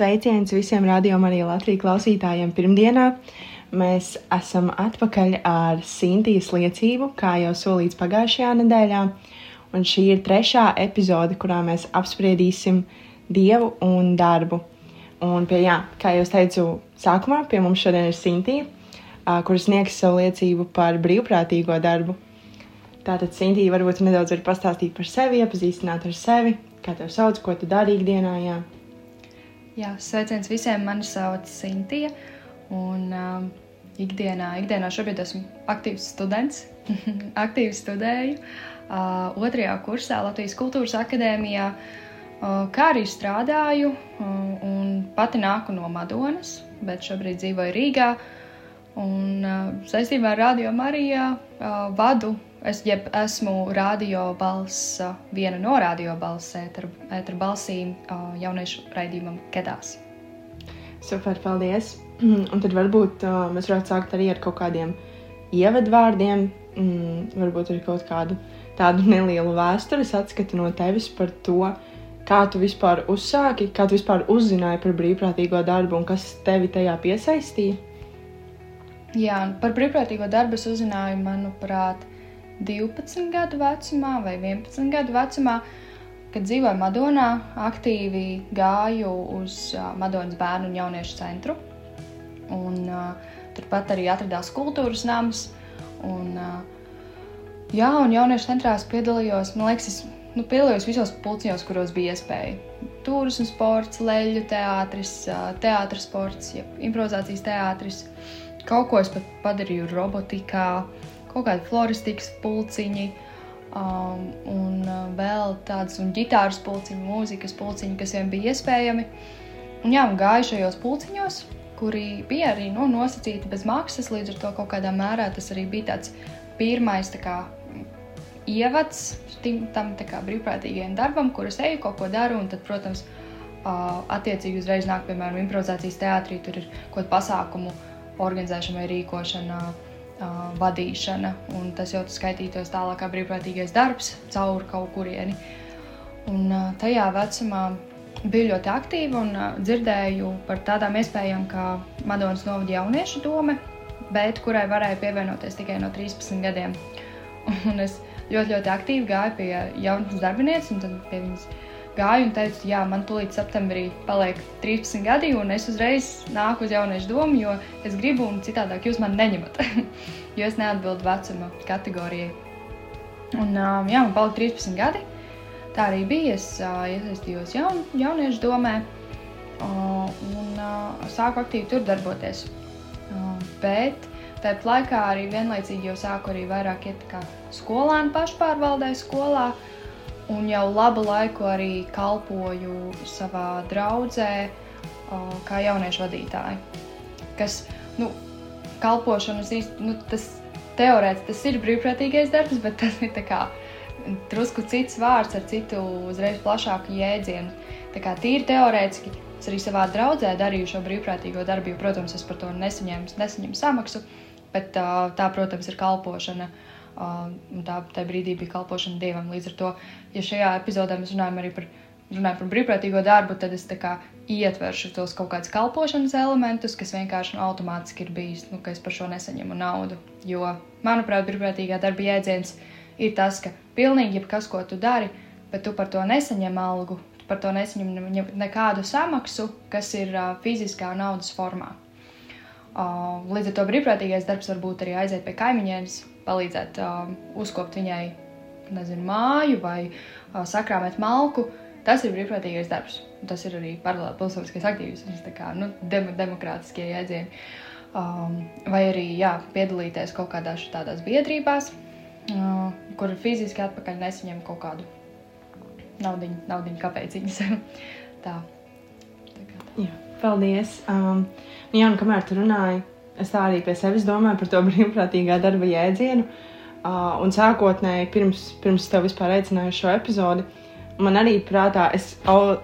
Sveiciens visiem radiom arī Latvijas klausītājiem pirmdienā. Mēs esam atpakaļ ar Sintīs liecību, kā jau solīts pagājušajā nedēļā. Un šī ir trešā epizode, kurā mēs apspriedīsim dievu un darbu. Un, pie, jā, kā jau teicu, sākumā pie mums šodien ir Sintī, kuras sniegs savu liecību par brīvprātīgo darbu. Tātad, Sintī, varbūt nedaudz var pastāstīt par sevi, iepazīstināt ar sevi, kā tev sauc, ko tu dari ikdienā. Jā. Jā, sveiciens visiem. Mani sauc Sintīna. Un um, ikdienā, ikdienā šobrīd esmu aktīvs students. Aktīvi studēju uh, otrajā kursā Latvijas Kultūras Akadēmijā, uh, kā arī strādāju. Uh, un pati nāku no Madonas, bet šobrīd dzīvoju Rīgā. Un uh, saistībā ar Radio Marijā uh, vadu Es jeb, esmu radio balss, viena no radio balss ēteru balsīm jauniešu raidījumam Kedās. Super, paldies! Un tad varbūt uh, mēs varētu sākt arī ar kaut kādiem ievadvārdiem, mm, varbūt arī kaut kādu tādu nelielu vēstures atskatu no tevis par to, kā tu vispār uzsāki, kā tu vispār uzzināji par brīvprātīgo darbu un kas tevi tajā piesaistīja. Jā, par brīvprātīgo darbu es uzzināju, manuprāt, 12 gadu vecumā vai 11 gadu vecumā, kad dzīvoju Madonā, aktīvi gāju uz uh, Madonas bērnu un jauniešu centru. Un, uh, turpat arī atradās kultūras nams. Un, uh, jā, un jauniešu centrā es piedalījos, man liekas, es nu, piedalījos visos pulciņos, kuros bija iespēja. Turismu sports, leļu teātris, teātris sports, improvizācijas teātris. Kaut ko es pat padarīju robotikā, kaut kādi floristikas pulciņi. Um, un uh, vēl tādas ģitāras pulciņi, mūzikas pulciņi, kas vien bija iespējami. Un, jā, un gāju šajos pulciņos, kuri bija arī nu, nosacīti bez maksas. Līdz ar to kaut kādā mērā tas arī bija tāds pirmais tā kā, ievads tam kā, brīvprātīgajam darbam, kur es eju, kaut ko daru. Un tad, protams, uh, attiecīgi uzreiz nāk, piemēram, improvizācijas teātrī, tur ir kaut kāda pasākumu organizēšana vai rīkošana. Uh, uh, vadīšana, un tas jau skaitītos tālāk kā brīvprātīgais darbs caur kaut kurieni. Un, uh, tajā vecumā biju ļoti aktīva un uh, dzirdēju par tādām iespējām kā Madonas novada jauniešu doma, bet kurai varēja pievienoties tikai no 13 gadiem. Un es ļoti, ļoti aktīvi gāju pie jaunas darbinieces, un tad pie viņas gāju un teicu, jā, man tūlīt septembrī paliek 13 gadi, un es uzreiz nāku uz jauniešu domu, jo es gribu, un citādāk jūs man neņemat, jo es neatbildu vecuma kategorijai. Un, jā, man palika 13 gadi. Tā arī bija. Es iesaistījos jaun, jauniešu domē un sāku aktīvi tur darboties. Bet tāpat laikā arī vienlaicīgi jau sāku arī vairāk iet kā skolēnu pašpārvaldē skolā. Uh, un jau labu laiku arī kalpoju savā draudzē, kā jauniešu vadītāja. Kas, nu, kalpošanas īsti, nu, tas teorētiski tas ir brīvprātīgais darbs, bet tas ir kā drusku cits vārds ar citu uzreiz plašāku jēdzienu. Tā kā tīri teorētiski es arī savā draudzē darīju šo brīvprātīgo darbu, jo, protams, es par to nesaņēmu, nesaņēmu samaksu, bet tā, protams, ir kalpošana. Uh, un tā, tā brīdī bija kalpošana dievam. Līdz ar to, ja šajā epizodē mēs runājam arī par, runājam par brīvprātīgo darbu, tad es ietveršu tos kaut kādus kalpošanas elementus, kas vienkārši nu, automātiski ir bijis, nu, ka es par šo nesaņemu naudu. Jo, manuprāt, brīvprātīgā darba jēdziens ir tas, ka pilnīgi jebkas, ko tu dari, bet tu par to nesaņem algu, par to nesaņem nekādu samaksu, kas ir uh, fiziskā naudas formā. Uh, līdz ar to brīvprātīgais darbs var būt arī aiziet pie kaimiņienes, palīdzēt uh, uzkopt viņai nezinu, māju vai uh, sakrāmēt malku. Tas ir brīvprātīgais darbs. Tas ir arī paralēli pilsoniskais aktīvisms, kā nu, dem demokrātiskie jēdzieni. Um, vai arī jā, piedalīties kaut kādās tādās biedrībās, uh, kur fiziski atpakaļ nesaņem kaut kādu naudu, naudu kāpēc. Tā. Jā, paldies. Um, jā, un kamēr tu runāji, es tā arī pie sevis domāju par to brīvprātīgā darba jēdzienu. Uh, un sākotnēji, pirms, pirms tev vispār aicināju šo epizodi, man arī prātā, es,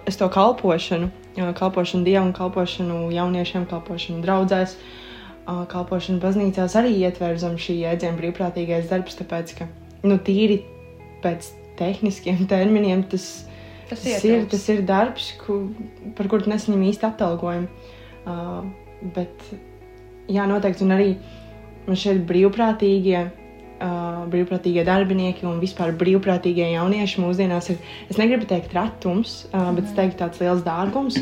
es to kalpošanu, kalpošanu dievam, kalpošanu jauniešiem, kalpošanu draugiem, uh, kalpošanu baznīcās arī ietver zem šī jēdziena brīvprātīgais darbs, tāpēc ka nu, tīri pēc tehniskiem terminiem tas, Tas, tas, ir, tas ir darbs, ku, par kuru nesaņem īsti atalgojumu. Uh, bet, jā, noteikti, un arī man šeit brīvprātīgie. Uh, brīvprātīgie darbinieki un vispār brīvprātīgie jaunieši mūsdienās ir, es negribu teikt, retums, uh, bet es mhm. teiktu, tāds liels dārgums.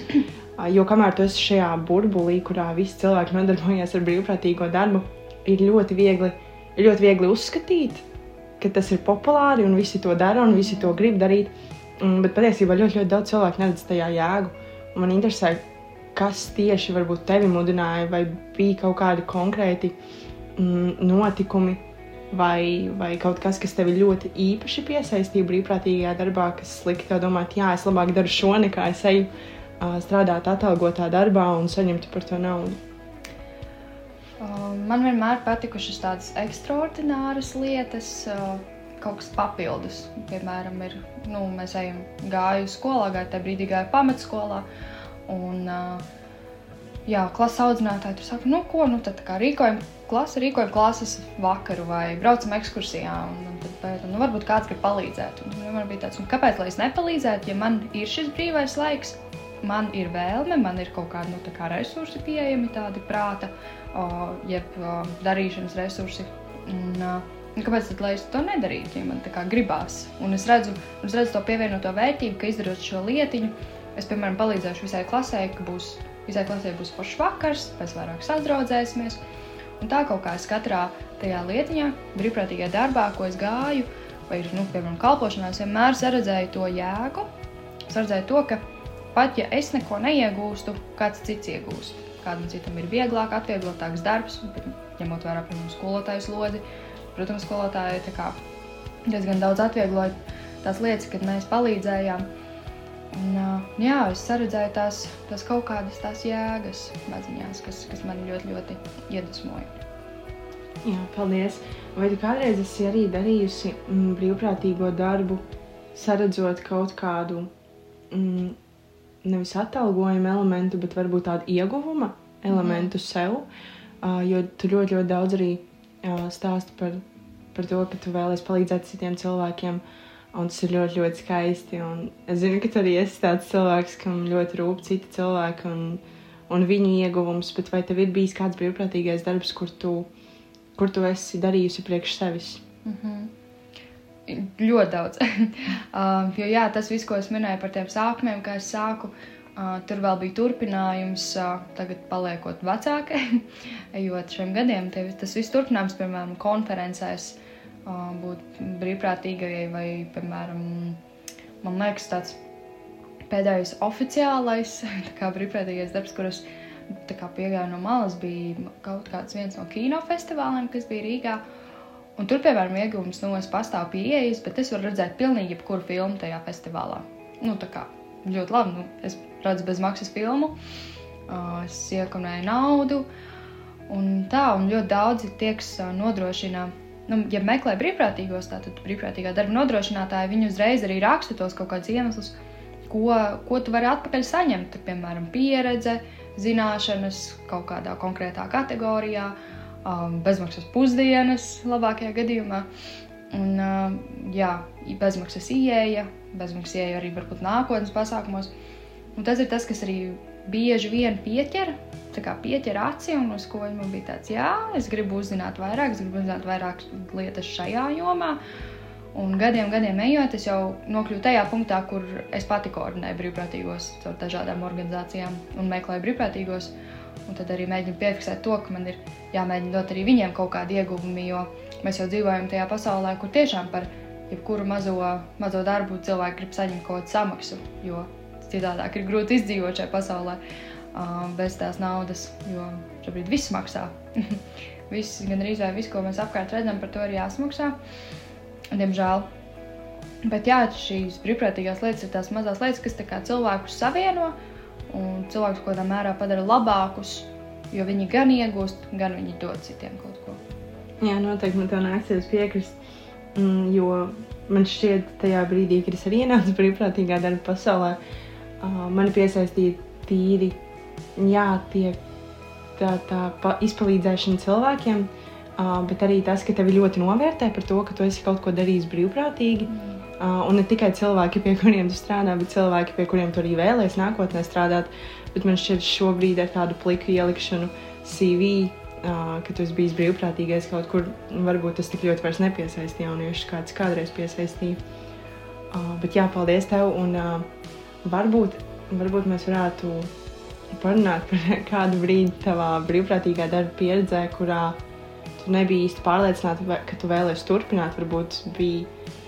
Uh, jo kamēr tu esi šajā burbulī, kurā visi cilvēki nodarbojas ar brīvprātīgo darbu, ir ļoti viegli, ļoti viegli uzskatīt, ka tas ir populāri un visi to dara un visi to grib darīt. Mm, bet patiesībā ļoti, ļoti daudz cilvēku neredz tajā jēgu. Un man interesē, kas tieši varbūt tevi mudināja, vai bija kaut kādi konkrēti mm, notikumi, vai, vai kaut kas, kas tevi ļoti īpaši piesaistīja brīvprātīgajā darbā, kas lika tev domāt, jā, es labāk daru šo, nekā es eju uh, strādāt atalgotā darbā un saņemtu par to naudu. Man vienmēr patikušas tādas ekstraordināras lietas. Uh kaut kas papildus. Piemēram, ir, nu, mēs ejam, gāju skolā, gāju tajā brīdī, gāju pamatskolā. Un, jā, klases audzinātāji tur saka, nu, ko, nu, tad kā rīkojam klasi, rīkojam klases vakaru vai braucam ekskursijā. Un, un tad, bet, nu, varbūt kāds grib palīdzēt. Un, man bija tāds, nu, kāpēc lai es nepalīdzētu, ja man ir šis brīvais laiks? Man ir vēlme, man ir kaut kādi nu, kā resursi pieejami, tādi prāta, o, jeb o, darīšanas resursi. Un, uh, Un kāpēc tad, es to nedarītu, ja man tā kā gribās? Un es redzu, es redzu to pievienoto vērtību, ka izdarot šo lietiņu, es, piemēram, palīdzēšu visai klasē, ka būs, visai klasē būs foršs vakars, pēc vairāk sadraudzēsimies. Un tā kaut kā es katrā tajā lietiņā, brīvprātīgajā darbā, ko es gāju, vai, nu, piemēram, kalpošanā, es vienmēr saredzēju to jēgu. Es redzēju to, ka pat ja es neko neiegūstu, kāds cits iegūst. Kādam citam ir vieglāk, atvieglotāks darbs, ņemot vērā, piemēram, skolotāju slodzi Protams, skolotāji diezgan daudz atviegloja tās lietas, kad mēs palīdzējām. Un, jā, es redzēju tās, tās kaut kādas tās jēgas maziņās, kas, kas man ļoti, ļoti iedvesmoja. Jā, paldies. Vai tu kādreiz esi arī darījusi mm, brīvprātīgo darbu, saredzot kaut kādu mm, nevis atalgojuma elementu, bet varbūt tādu ieguvuma elementu mm. sev? Uh, jo tu ļoti, ļoti daudz arī stāstu par, par to, ka tu vēlies palīdzēt citiem cilvēkiem. Un tas ir ļoti, ļoti skaisti. Un es zinu, ka tu arī esi tāds cilvēks, kam ļoti rūp citi cilvēki un, un viņu ieguvums. Bet vai tev ir bijis kāds brīvprātīgais darbs, kur tu, kur tu esi darījusi priekš sevis? Mm -hmm. Ļoti daudz. uh, jo jā, tas viss, ko es minēju par tiem sākumiem, kā es sāku, uh, tur vēl bija turpinājums, uh, tagad paliekot vecākai, ejot šiem gadiem. Tie, tas viss turpinājums, piemēram, konferencēs, uh, būt brīvprātīgajai vai, piemēram, man liekas, tāds pēdējais oficiālais brīvprātīgais darbs, kurus piegāju no malas, bija kaut kāds viens no kinofestivāliem, kas bija Rīgā. Un tur, piemēram, iegūms, nu, es pastāvu pieejas, bet es varu redzēt pilnīgi jebkuru filmu tajā festivālā. Nu, tā kā ļoti labi. Nu, es redzu bezmaksas filmu, es iekonēju naudu. Un tā, un ļoti daudzi tieks nodrošina, nu, ja meklē brīvprātīgos, tātad brīvprātīgā darba nodrošinātāji, viņi uzreiz arī raksta tos kaut kādus iemeslus, ko, ko tu vari atpakaļ saņemt. Tur, piemēram, pieredze, zināšanas kaut kādā konkrētā kategorijā, um, bezmaksas pusdienas labākajā gadījumā. Un, uh, jā, bezmaksas ieeja, bezmaksas ieeja arī varbūt nākotnes pasākumos. Un tas ir tas, kas arī bieži vien pieķer, pieķer aci, un uz ko man bija tāds, jā, es gribu uzzināt vairāk, es gribu uzzināt vairāk lietas šajā jomā. Un gadiem, gadiem ejot, es jau nokļuvu tajā punktā, kur es pati koordinēju brīvprātīgos ar dažādām organizācijām un meklēju brīvprātīgos. Un tad arī mēģinu piefiksēt to, ka man ir jāmēģina dot arī viņiem kaut kādu ieguvumu, jo mēs jau dzīvojam tajā pasaulē, kur tiešām par jebkuru mazo, mazo darbu cilvēki grib saņemt kaut kādu samaksu. Jo citādāk ir grūti izdzīvot šajā pasaulē uh, bez tās naudas, jo šobrīd viss maksā. viss, gan arī viss, ko mēs apkārt redzam, par to ir jāsmaksā. Diemžēl. Bet jā, šīs brīvprātīgās lietas ir tās mazās lietas, kas cilvēkus savieno. Un cilvēkus kaut kādā mērā padara labākus, jo viņi gan iegūst, gan viņi dod citiem kaut ko. Jā, noteikti man te nāksies piekrist. Mm, jo man šķiet, tajā brīdī, kad es arī ienācu brīvprātīgā darba pasaulē, uh, mani piesaistīja tīri jā, tie, tā, tā izpalīdzēšana cilvēkiem, uh, bet arī tas, ka tevi ļoti novērtē par to, ka tu esi kaut ko darījis brīvprātīgi. Mm. Uh, un ne tikai cilvēki, pie kuriem tu strādā, bet cilvēki, pie kuriem tu arī vēlēsies nākotnē strādāt. Bet man šķiet, šobrīd ar tādu pliku ielikšanu CV ka tu esi bijis brīvprātīgais kaut kur, varbūt tas tik ļoti vairs nepiesaista jauniešus, kāds kādreiz piesaistīja. Bet jā, paldies tev, un uh, varbūt, varbūt mēs varētu parunāt par kādu brīdi tavā brīvprātīgā darba pieredzē, kurā tu nebija īsti pārliecināta, ka tu vēlēsies turpināt. Varbūt bija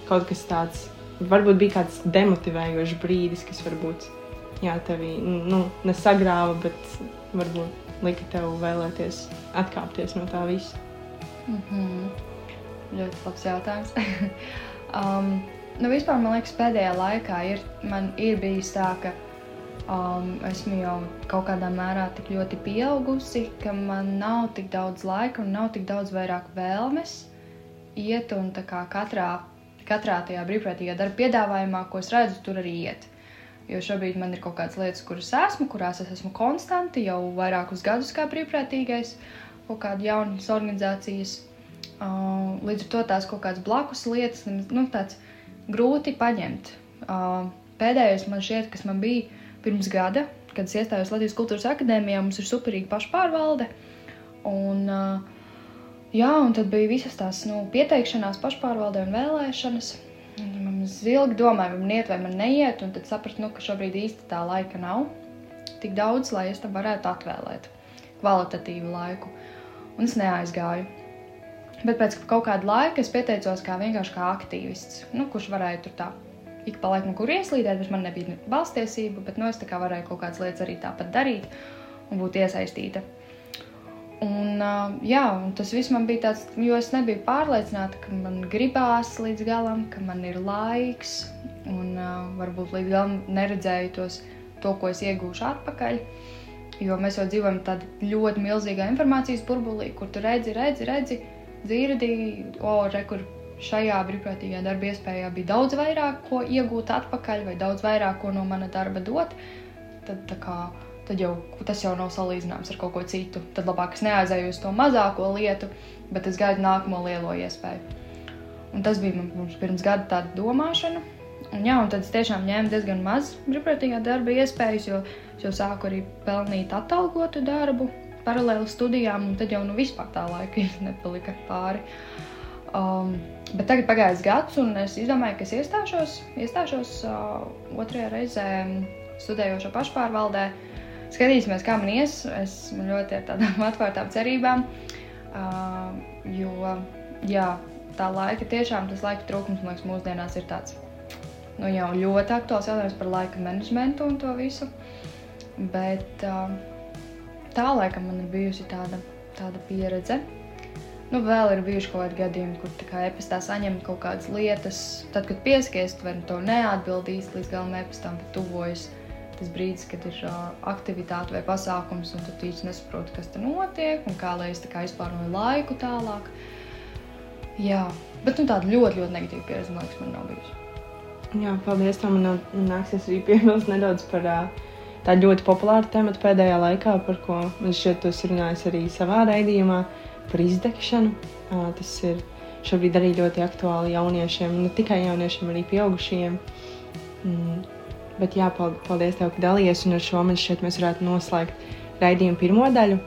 kaut kas tāds, varbūt bija kāds demotivējošs brīdis, kas varbūt jā, tevi nu, nesagrāva, bet varbūt lika tev vēlēties atkāpties no tā visa? Mm -hmm. Ļoti labs jautājums. um, nu, vispār man liekas, pēdējā laikā ir, man ir bijis tā, ka um, esmu jau kaut kādā mērā tik ļoti pieaugusi, ka man nav tik daudz laika un nav tik daudz vairāk vēlmes iet un katrā, katrā tajā brīvprātīgā darba piedāvājumā, ko es redzu, tur arī iet. Jo šobrīd man ir kaut kādas lietas, kuras esmu, kurās es esmu konstanti jau vairākus gadus kā brīvprātīgais, kaut kāda jaunas organizācijas. Uh, līdz ar to tās kaut kādas blakus lietas, nu, tāds grūti paņemt. Uh, pēdējais man šķiet, kas man bija pirms gada, kad es iestājos Latvijas Kultūras Akadēmijā, mums ir superīga pašpārvalde. Un, uh, jā, un tad bija visas tās nu, pieteikšanās pašpārvaldē un vēlēšanas. Es ilgi domāju, vai man iet, vai man neiet, un tad sapratu, nu, ka šobrīd īsti tā laika nav tik daudz, lai es tam varētu atvēlēt kvalitatīvu laiku. Un es neaizgāju. Bet pēc kaut kāda laika es pieteicos kā vienkārši kā aktīvists, nu, kurš varēja tur tā ik pa laikam, kur ieslīdēt, bet man nebija balstiesība, bet nu, es tā kā varēju kaut kādas lietas arī tāpat darīt un būt iesaistīta. Un, uh, jā, un tas viss man bija tāds, jo es nebiju pārliecināta, ka man gribās līdz galam, ka man ir laiks, un uh, varbūt līdz galam neredzēju tos, to, ko es iegūšu atpakaļ. Jo mēs jau dzīvojam tādā ļoti milzīgā informācijas burbulī, kur tu redzi, redzi, redzi, dzirdi, o, re, kur šajā brīvprātīgajā darba iespējā bija daudz vairāk, ko iegūt atpakaļ, vai daudz vairāk, ko no mana darba dot. Tad, kā, tad jau tas jau nav salīdzināms ar kaut ko citu. Tad labāk es neaizēju uz to mazāko lietu, bet es gaidu nākamo lielo iespēju. Un tas bija mums pirms gada tāda domāšana. Un, jā, un tad es tiešām ņēmu diezgan maz brīvprātīgā darba iespējas, jo, jo sāku arī pelnīt atalgotu darbu paralēli studijām, un tad jau nu vispār tā laika nepalika pāri. Um, bet tagad pagājis gads, un es izdomāju, ka es iestāšos, iestāšos uh, otrajā reizē studējošo pašpārvaldē. Skatīsimies, kā man ies. Es ļoti ar tādām atvērtām cerībām. Uh, jo jā, tā laika tiešām tas laika trūkums, man liekas, mūsdienās ir tāds nu, jau ļoti aktuāls jautājums par laika menedžmentu un to visu. Bet uh, tā laikam man ir bijusi tāda, tāda pieredze. Nu, vēl ir bijuši kaut kādi gadījumi, kur tā kā e-pastā saņem kaut kādas lietas. Tad, kad pieskaties, tu vari to neatbildīs līdz galam e-pastam, bet tuvojas tas brīdis, kad ir uh, aktivitāte vai pasākums, un tu īsti nesaproti, kas tur notiek un kā lai es kā izplānoju laiku tālāk. Jā, bet nu, tāda ļoti, ļoti negatīva pieredze, man liekas, man nav bijusi. Jā, paldies. Tam man nāksies arī piebilst nedaudz par uh, tādu ļoti populāru tematu pēdējā laikā, par ko man šķiet, tu esi runājis arī savā raidījumā par izdegšanu. Tas ir šobrīd arī ļoti aktuāli jauniešiem, ne tikai jauniešiem, arī pieaugušajiem. Mm Bet jā, paldies tev, ka dalījies. Un ar šo man šķiet, mēs varētu noslēgt raidījumu pirmo daļu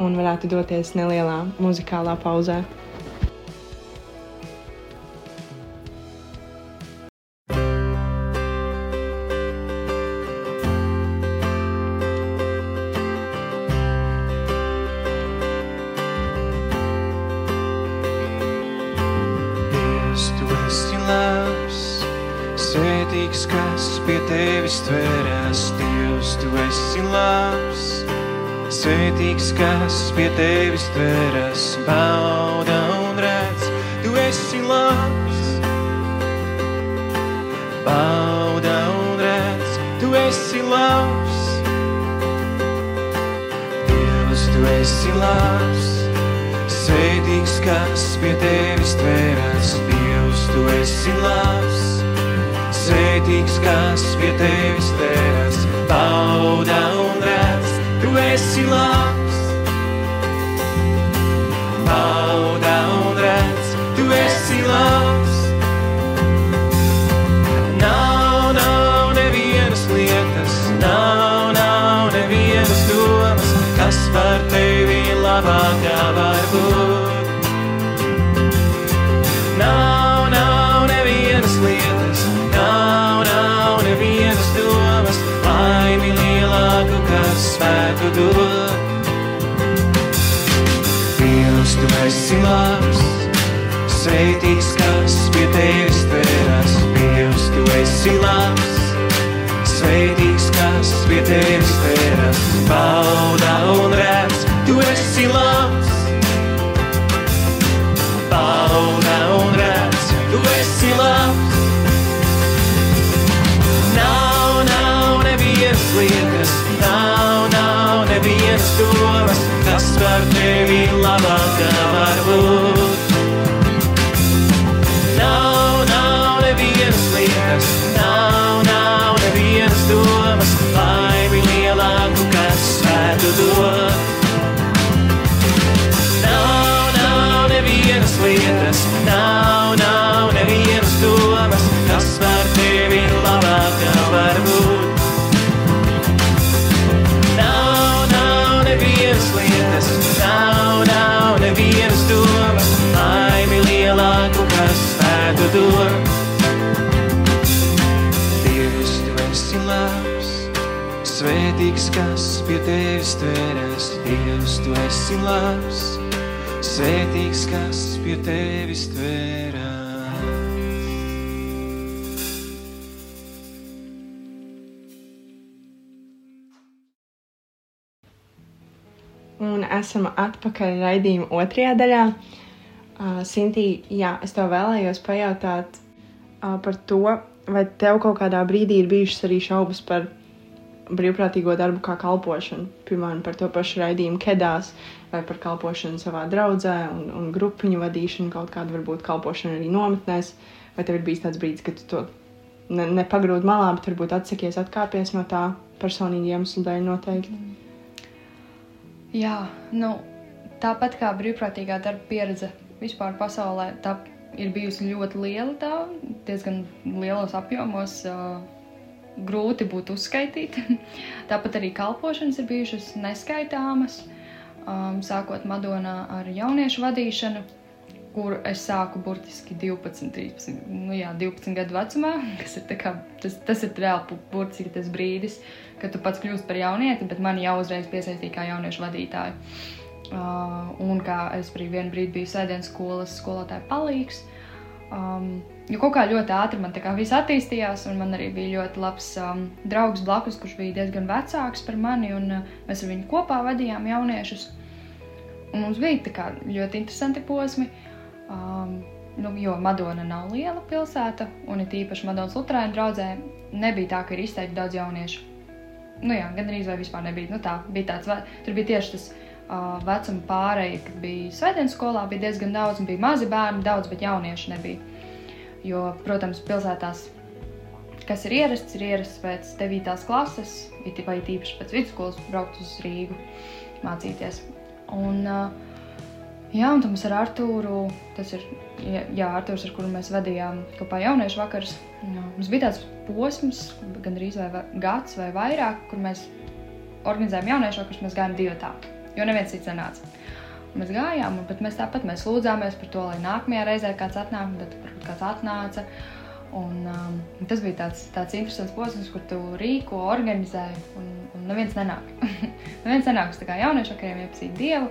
un varētu doties nelielā muzikālā pauzē. Svētīgs, kas pie tevis tveras, bauda un redz, tu esi labs. Bauda un redz, tu esi labs. tu esi labs. Svētīgs, kas pie tevis tvēras, Dievs, tu esi labs. Svētīgs, kas pie tevis tvēras, bauda un redz, tu esi labs. Bauda un redz, tu esi labs. Sveitīgs, kas pie tevis tvēras. Dievs, tu esi labs, sveitīgs, kas pie tevis tvēras. Bauda un redz, tu esi labs. Bauda un redz, tu esi labs. Nav, nav nevienas lietas, nav, nav nevienas domas, kas par tevi labākā var būt. Pie tevis tvēras. Dievs, tu esi labs, svētīgs, kas pie tevis tvēras. Un esam atpakaļ raidījuma otrajā daļā. Uh, Sintī, jā, es tev vēlējos pajautāt uh, par to, vai tev kaut kādā brīdī ir bijušas arī šaubas par brīvprātīgo darbu kā kalpošanu. Piemēram, par to pašu raidījumu kedās, vai par kalpošanu savā draudzē un, un grupiņu vadīšanu, kaut kādu varbūt kalpošanu arī nometnēs. Vai tev ir bijis tāds brīdis, ka tu to ne, nepagrūdi malā, bet varbūt atsakies atkāpies no tā personīgi iemeslu dēļ noteikti? Jā, nu, tāpat kā brīvprātīgā darba pieredze vispār pasaulē, tā ir bijusi ļoti liela, tā diezgan lielos apjomos. Uh, grūti būtu uzskaitīt. Tāpat arī kalpošanas ir bijušas neskaitāmas, um, sākot Madonā ar jauniešu vadīšanu, kur es sāku burtiski 12, 13, nu jā, 12 gadu vecumā, kas ir, kā, tas, tas ir reāli burtiski tas brīdis, kad tu pats kļūst par jaunieti, bet mani jau uzreiz piesaistīja kā jauniešu vadītāju. Uh, un kā es arī vienu brīdi biju sēdienas skolas skolotāja palīgs. Um, jo kaut kā ļoti ātri man viss attīstījās, un man arī bija ļoti labs um, draugs blakus, kurš bija diezgan vecāks par mani, un uh, mēs ar viņu kopā vadījām jauniešus. Un mums bija kā ļoti interesanti posmi, um, nu, jo Madona nav liela pilsēta, un it īpaši Madonas Lutrāņu draudzē nebija tā, ka ir izteikti daudz jauniešu. Nu jā, gan arī vispār nebija. Nu tā, bija tāds, tur bija tieši tas uh, vecuma pārēja, kad bija svētdienas skolā, bija diezgan daudz, un bija mazi bērni, daudz, bet jauniešu nebija. Jo, protams, pilsētās, kas ir ierasts, ir ierasts pēc 9. klases, vai tīpaši pēc vidusskolas, braukt uz Rīgu mācīties. Un, jā, un mums ar Artūru, tas ir jā, Artūrs, ar kuru mēs vadījām kopā jauniešu vakars, jā, mums bija tāds posms, gandrīz vai gads vai vairāk, kur mēs organizējām jauniešu vakarus, mēs gājām divi tādi jo neviens cits nenāca. Un mēs gājām, bet mēs tāpat mēs lūdzāmies par to, lai nākamajā reizē kāds atnāk, tad kāds atnāca. Un, um, tas bija tāds, tāds interesants posms, kur tu rīko, organizē, un, un neviens nenāk. neviens nenāk uz jauniešu vakariem iepazīt Dievu.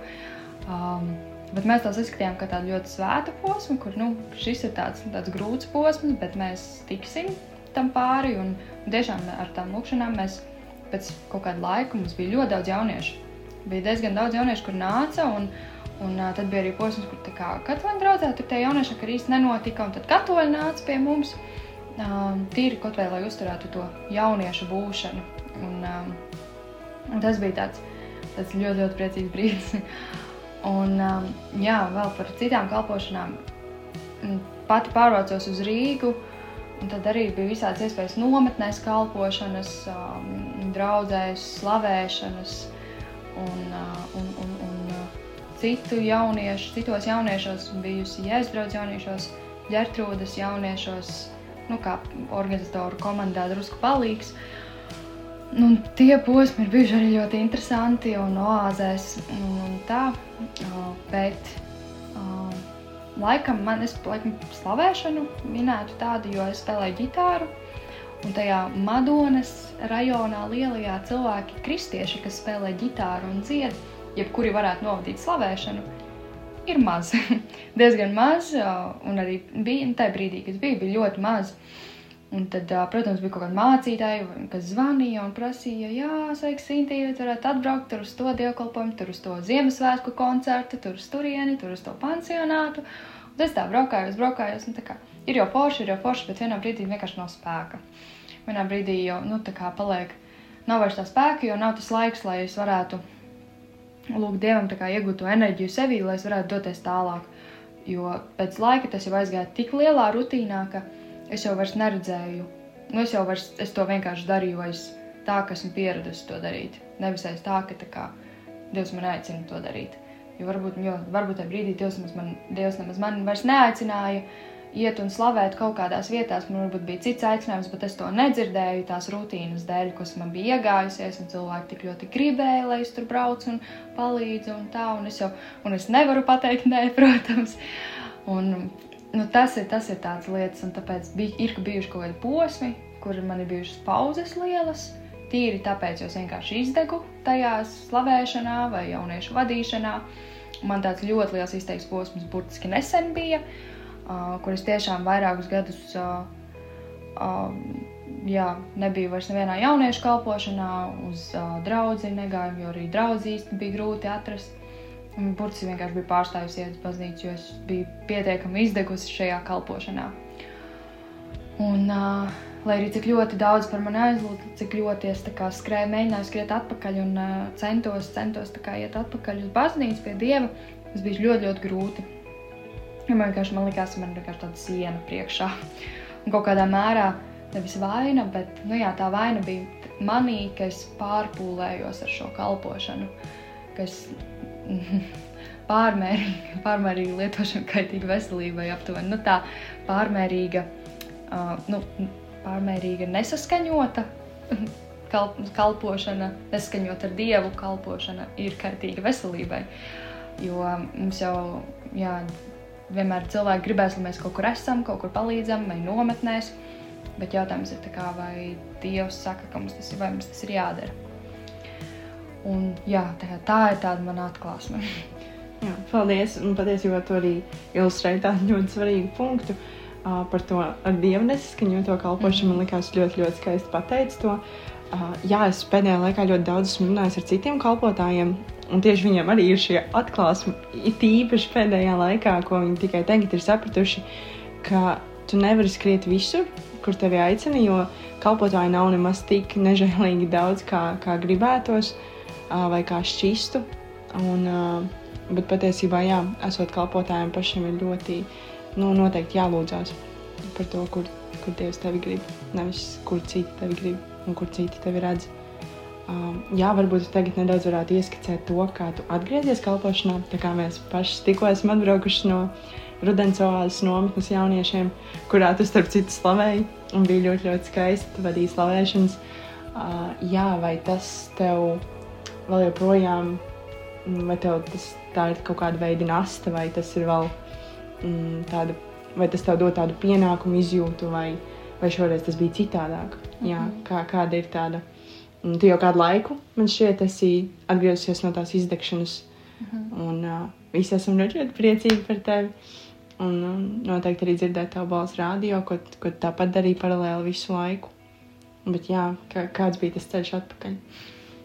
Um, bet mēs tos izskatījām kā tādu ļoti svētu posmu, kur nu, šis ir tāds, tāds grūts posms, bet mēs tiksim tam pāri. Un, un tiešām ar tām lūkšanām mēs pēc kaut kāda laika mums bija ļoti daudz jauniešu bija diezgan daudz jauniešu, kur nāca. Un, un uh, tad bija arī posms, kur katoļu draugā tur tie jaunieši arī nenotika. Un tad katoļi nāca pie mums um, tīri kaut vai lai uzturētu to jauniešu būšanu. Un, um, un tas bija tāds tas ļoti, ļoti priecīgs brīdis. un, um, jā, vēl par citām kalpošanām. Pati pārvācos uz Rīgu, un tad arī bija visādas iespējas nometnēs kalpošanas, um, draudzēs, slavēšanas uh, un, un, un uh, citu jauniešu, citos jauniešos bijusi Jēzus jauniešos, Ģertrūdas jauniešos, nu kā organizatoru komandā drusku palīgs. Uh, Nu, tie posmi ir bijuši arī ļoti interesanti un oāzēs un, un tā, bet laikam man, es laikam slavēšanu minētu tādu, jo es spēlēju ģitāru, un tajā Madonas rajonā lielajā cilvēki, kristieši, kas spēlē ģitāru un dzied, jebkuri varētu novadīt slavēšanu, ir maz. Diezgan maz, un arī bija, tajā brīdī, kad bija, bija ļoti maz. Un tad, protams, bija kaut kāda mācītāja, kas zvanīja un prasīja, jā, sveiks, Sintīna, varētu atbraukt tur uz to dievkalpojumu, tur uz to Ziemassvētku koncertu, tur uz turieni, tur uz to pansionātu. Un es tā braukāju, braukājos, un tā kā ir jau forši, ir jau forši, bet vienā brīdī vienkārši nav spēka. Vienā brīdī jau, nu, tā kā paliek, nav vairs tā spēka, jo nav tas laiks, lai es varētu lūgt Dievam kā iegūt to enerģiju sevī, lai es varētu doties tālāk. Jo pēc laika tas jau aizgāja tik lielā rutīnā, ka es jau vairs neredzēju. Nu, es jau vairs, es to vienkārši darīju aiz tā, ka esmu pieradusi to darīt. Nevis aiz tā, ka tā kā, Dievs man aicina to darīt. Jo varbūt, jo, varbūt tajā brīdī Dievs, man, Dievs nemaz man vairs neaicināja iet un slavēt kaut kādās vietās. Man varbūt bija cits aicinājums, bet es to nedzirdēju tās rutīnas dēļ, kas man bija iegājusies, un cilvēki tik ļoti gribēja, lai es tur braucu un palīdzu un tā, un es jau, un es nevaru pateikt nē, protams. Un nu, tas, ir, tas ir tāds lietas, un tāpēc bija, ir bijuši kaut kādi posmi, kur man ir bijušas pauzes lielas. Tīri tāpēc, jo es vienkārši izdegu tajā slavēšanā vai jauniešu vadīšanā. Man tāds ļoti liels izteiks posms burtiski nesen bija, uh, kur es tiešām vairākus gadus jā, nebiju vairs nevienā jauniešu kalpošanā, uz draugu negāju, jo arī draugu īsti bija grūti atrast. Burtiski vienkārši bija pārstājusi iet uz baznīcu, jo es biju pietiekami izdegusi šajā kalpošanā. Un, uh, lai arī cik ļoti daudz par mani aizlūdza, cik ļoti es kā, skrēju, mēģināju skriet atpakaļ un uh, centos, centos kā, iet atpakaļ uz baznīcu pie dieva, tas bija ļoti, ļoti grūti. Ja man vienkārši man likās, ka man ir tāda siena priekšā. Un kaut kādā mērā nevis vaina, bet nu, jā, tā vaina bija manī, ka es pārpūlējos ar šo kalpošanu. Kas pārmērīga, pārmērīga lietošana kaitīga veselībai aptuveni. Nu, tā pārmērīga, uh, nu, pārmērīga nesaskaņota kalp, kalpošana, nesaskaņot ar dievu kalpošana ir kaitīga veselībai. Jo mums jau, jā, vienmēr cilvēki gribēs, lai mēs kaut kur esam, kaut kur palīdzam, vai nometnēs. Bet jautājums ir, kā, vai Dievs saka, ka mums tas ir, vai mums tas ir jādara. Un, jā, tā, tā ir tāda mana atklāsme. jā, paldies. Un patiesībā tu arī ilustrēji tādu ļoti svarīgu punktu uh, par to ar dievu nesaskaņoto kalpošanu. Mm -hmm. Man liekas, ļoti, ļoti skaisti pateicis to. Uh, jā, es pēdējā laikā ļoti daudz esmu runājis ar citiem kalpotājiem, un tieši viņiem arī ir šie atklāsmi, it īpaši pēdējā laikā, ko viņi tikai tagad ir sapratuši, ka tu nevari skriet visur, kur tevi aicina, jo kalpotāji nav nemaz tik nežēlīgi daudz, kā, kā gribētos. Vai kā šķistu. Un, bet patiesībā, jā, esot kalpotājiem pašiem ir ļoti nu, noteikti jālūdzās par to, kur, kur Dievs tevi grib. Nevis kur citi tevi grib un kur citi tevi redz. Um, jā, varbūt jūs tagad nedaudz varētu ieskicēt to, kā tu atgriezies kalpošanā. Tā kā mēs paši tikko esam atbraukuši no Rudens oāzes nometnes jauniešiem, kurā tu starp citu slavēji un bija ļoti, ļoti skaisti. Tu vadīji slavēšanas. Uh, jā, vai tas tev vēl joprojām, mm, vai tev tas ir kaut kāda veida nasta, vai tas ir vēl mm, tāda, vai tas tev dod tādu pienākumu izjūtu, vai, vai šoreiz tas bija citādāk. Mm -hmm. Jā, mhm. kā, kāda ir tāda. Un tu jau kādu laiku, man šķiet, esi atgriezusies no tās izdegšanas. Mm -hmm. Un uh, visi esam ļoti, priecīgi par tevi. Un um, noteikti arī dzirdēt tavu balsu rādio, ko, ko tāpat darīja paralēli visu laiku. Bet jā, kā, kāds bija tas ceļš atpakaļ?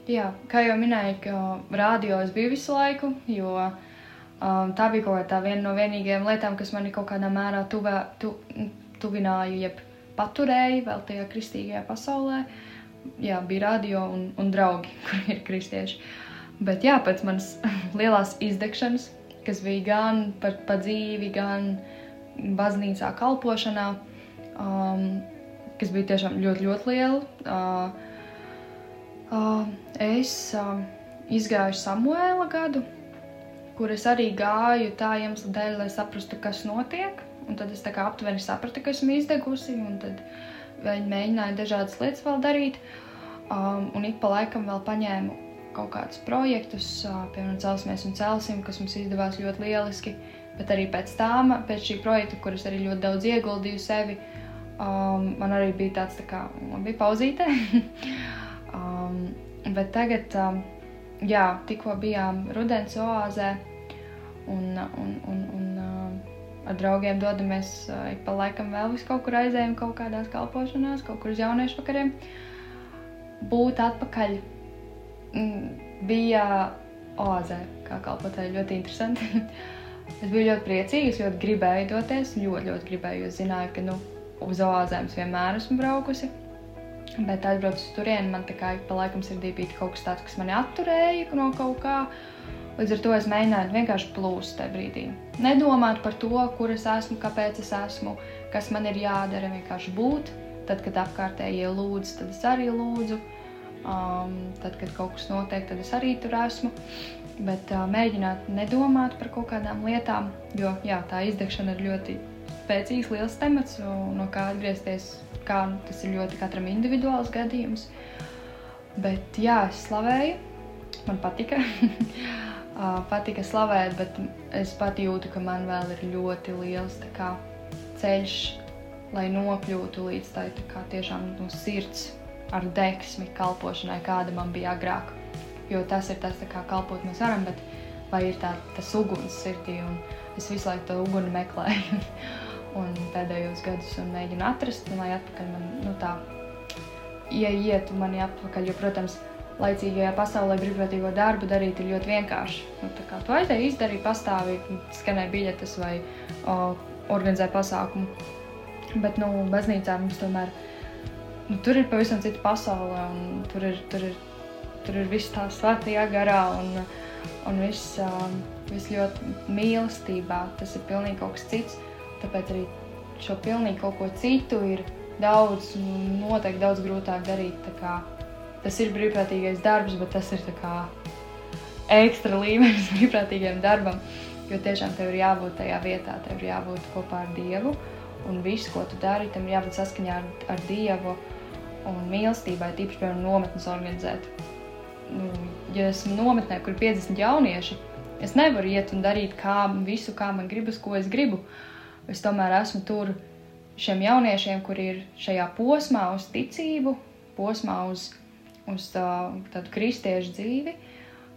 Jā, kā jau minēju, ka rādio es biju visu laiku, jo um, tā bija kaut kā viena no vienīgajām lietām, kas mani kaut kādā mērā tuvē, tu, tuvināja, jeb paturēja vēl tajā kristīgajā pasaulē. Jā, bija radio un, un draugi, kur ir kristieši. Bet jā, pēc manas lielās izdegšanas, kas bija gan par pa dzīvi, gan baznīcā kalpošanā, um, kas bija tiešām ļoti, ļoti liela, uh, uh, es uh, izgāju Samuēla gadu, kur es arī gāju tā iemesla dēļ, lai saprastu, kas notiek. Un tad es tā kā aptuveni sapratu, ka esmu izdegusi, un tad viņi mēģināja dažādas lietas vēl darīt. Um, un ik pa laikam vēl paņēmu kaut kādus projektus, uh, piemēram, celsimies un celsim, kas mums izdevās ļoti lieliski. Bet arī pēc tam, pēc šī projekta, kuras arī ļoti daudz ieguldīju sevi, um, man arī bija tāds, tā kā, man bija pauzīte. um, bet tagad, um, jā, tikko bijām rudens oāzē un, un, un, un ar draugiem dodamies ik pa laikam vēl vis kaut kur aizējam kaut kādās kalpošanās, kaut kur uz jauniešu vakariem. Būt atpakaļ mm, bija oāzē, kā kalpotāji, ļoti interesanti. Es biju ļoti priecīga, es ļoti gribēju doties, ļoti, ļoti gribēju, jo zināju, ka nu, uz oāzēm es vienmēr esmu braukusi. Bet atbraucu uz turieni, man tā kā pa laikam sirdī bija kaut kas tāds, kas mani atturēja no kaut kā. Līdz ar to es mēģināju vienkārši plūst tajā brīdī. Nedomāt par to, kur es esmu, kāpēc es esmu, kas man ir jādara, vienkārši būt. Tad, kad apkārtējie lūdz, tad es arī lūdzu. Um, tad, kad kaut kas notiek, tad es arī tur esmu bet uh, mēģināt nedomāt par kaut kādām lietām, jo jā, tā izdegšana ir ļoti spēcīgs, liels temats, no kā atgriezties, kā tas ir ļoti katram individuāls gadījums. Bet jā, es slavēju, man patika. patika slavēt, bet es pat jūtu, ka man vēl ir ļoti liels kā, ceļš, lai nokļūtu līdz tai tiešām no sirds ar deksmi kalpošanai, kāda man bija agrāk jo tas ir tas, kā kalpot mēs varam, bet vai ir tā, tas uguns sirdī, un es visu laiku to uguni meklēju. un pēdējos gadus un mēģinu atrast, un lai atpakaļ man, nu tā, ieietu mani atpakaļ, jo, protams, laicīgajā pasaulē brīvprātīgo darbu darīt ir ļoti vienkārši. Nu, tā kā tu aizdeji, izdarīji pastāvīgi, skanēji biļetes vai o, organizēji pasākumu. Bet, nu, baznīcā mums tomēr, nu, tur ir pavisam cita pasaule, un tur ir, tur ir tur ir viss tā svētajā garā un, un viss, um, viss ļoti mīlestībā. Tas ir pilnīgi kaut kas cits. Tāpēc arī šo pilnīgi kaut ko citu ir daudz, noteikti daudz grūtāk darīt. Tas ir brīvprātīgais darbs, bet tas ir ekstra līmenis brīvprātīgajam darbam. Jo tiešām tev ir jābūt tajā vietā, tev ir jābūt kopā ar Dievu. Un viss, ko tu dari, tam jābūt saskaņā ar, ar Dievu un mīlestībai, tīpaši, piemēram, nometnes organizēt nu, ja esmu nometnē, kur ir 50 jaunieši, es nevaru iet un darīt kā, visu, kā man gribas, ko es gribu. Es tomēr esmu tur šiem jauniešiem, kuri ir šajā posmā uz ticību, posmā uz, uz tā, tādu kristiešu dzīvi.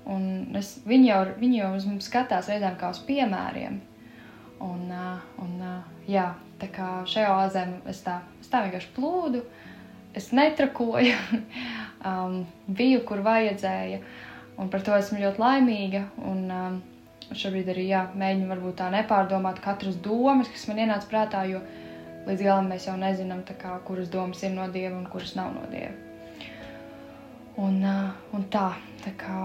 Un es, viņi, jau, viņi jau uz mums skatās reizēm kā uz piemēriem. Un, un, jā, tā kā šajā oāzē es tā, es tā vienkārši plūdu, es netrakoju. um, biju, kur vajadzēja. Un par to esmu ļoti laimīga. Un, um, šobrīd arī jā, mēģinu varbūt tā nepārdomāt katras domas, kas man ienāca prātā, jo līdz galam mēs jau nezinām, kā, kuras domas ir no dieva un kuras nav no dieva. Un, uh, un tā, tā kā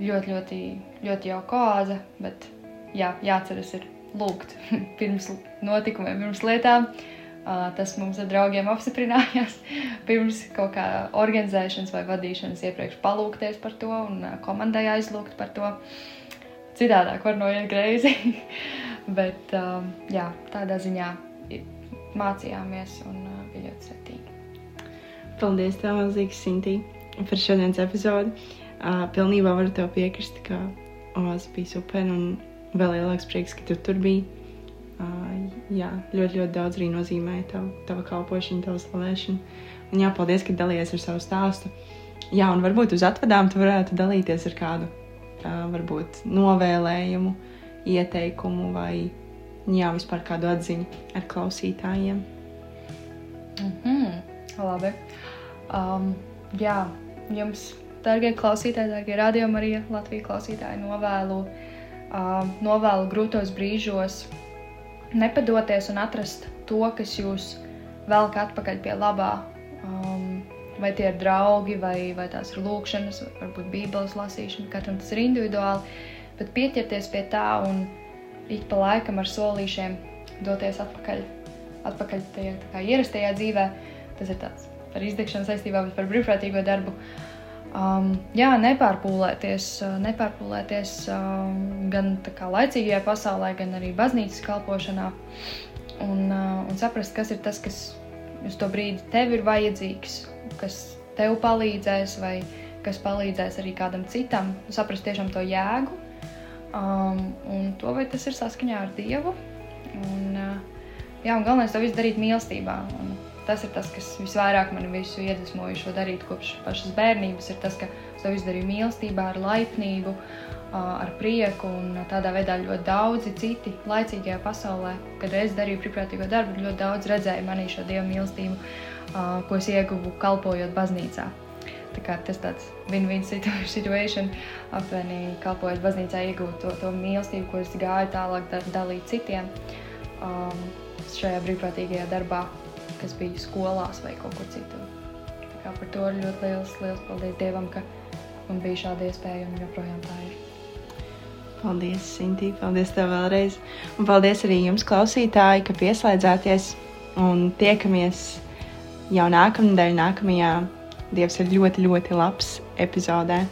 ļoti, ļoti, ļoti jauka oāze, bet jā, jāatceras ir lūgt pirms notikumiem, pirms lietām. Uh, Tas mums ar draugiem apstiprinājās pirms kaut kā organizēšanas vai vadīšanas iepriekš palūkties par to un komandai aizlūgt par to. Citādāk var noiet greizi, bet jā, tādā ziņā mācījāmies un bija ļoti svetīgi. Paldies, tev, Milzīgs, Sintī, par šodienas epizodi. Pilnībā varu tev piekrist, ka Oāze bija super un vēl lielāks prieks, ka tu tur biji jā, ļoti, ļoti daudz arī nozīmē tava, tava kalpošana, tava slavēšana. Un jā, paldies, ka dalījies ar savu stāstu. Jā, un varbūt uz atvadām tu varētu dalīties ar kādu, varbūt novēlējumu, ieteikumu vai jā, vispār kādu atziņu ar klausītājiem. Mm -hmm, labi. Um, jā, jums, darbie klausītāji, darbie radiokamā arī Latvijas klausītāji, novēlu, uh, novēlu grūtos brīžos nepadoties un atrast to, kas jūs velk atpakaļ pie labā. Um, vai tie ir draugi, vai, vai tās ir lūkšanas, varbūt bībeles lasīšana, katram tas ir individuāli, bet pieķerties pie tā un ik pa laikam ar solīšiem doties atpakaļ, atpakaļ tajā tā kā ierastajā dzīvē, tas ir tāds par izdegšanu saistībā, bet par brīvprātīgo darbu. Um, jā, nepārpūlēties, nepārpūlēties um, gan laicīgajā pasaulē, gan arī baznīcas kalpošanā. Un, uh, un saprast, kas ir tas, kas uz to brīdi tev ir vajadzīgs, kas tev palīdzēs, vai kas palīdzēs arī kādam citam, saprast tiešām to jēgu. Um, un to, vai tas ir saskaņā ar Dievu. Un, uh, jā, un galvenais to visu darīt mīlestībā. Un, tas ir tas, kas visvairāk man visu iedvesmoja šo darīt kopš pašas bērnības. Ir tas, ka es to izdarīju mīlestībā, ar laipnību, ar prieku. Un tādā veidā ļoti daudzi citi laicīgajā pasaulē, kad es darīju brīvprātīgo darbu, ļoti daudz redzēja manī šo dievu mīlestību, ko es ieguvu kalpojot baznīcā. Tā kā tas tāds win-win situation, apvienīgi kalpojot baznīcā, iegūt to, to mīlestību, ko es gāju tālāk dalīt citiem um, šajā brīvprātīgajā darbā kas bija skolās vai kaut kur citur. Tā kā par to ir ļoti liels, liels paldies Dievam, ka man bija šāda iespēja un joprojām tā ir. Paldies, Sintī, paldies tev vēlreiz. Un paldies arī jums, klausītāji, ka pieslēdzāties un tiekamies jau nākamnedēļ, nākamajā Dievs ir ļoti, ļoti labs epizodē.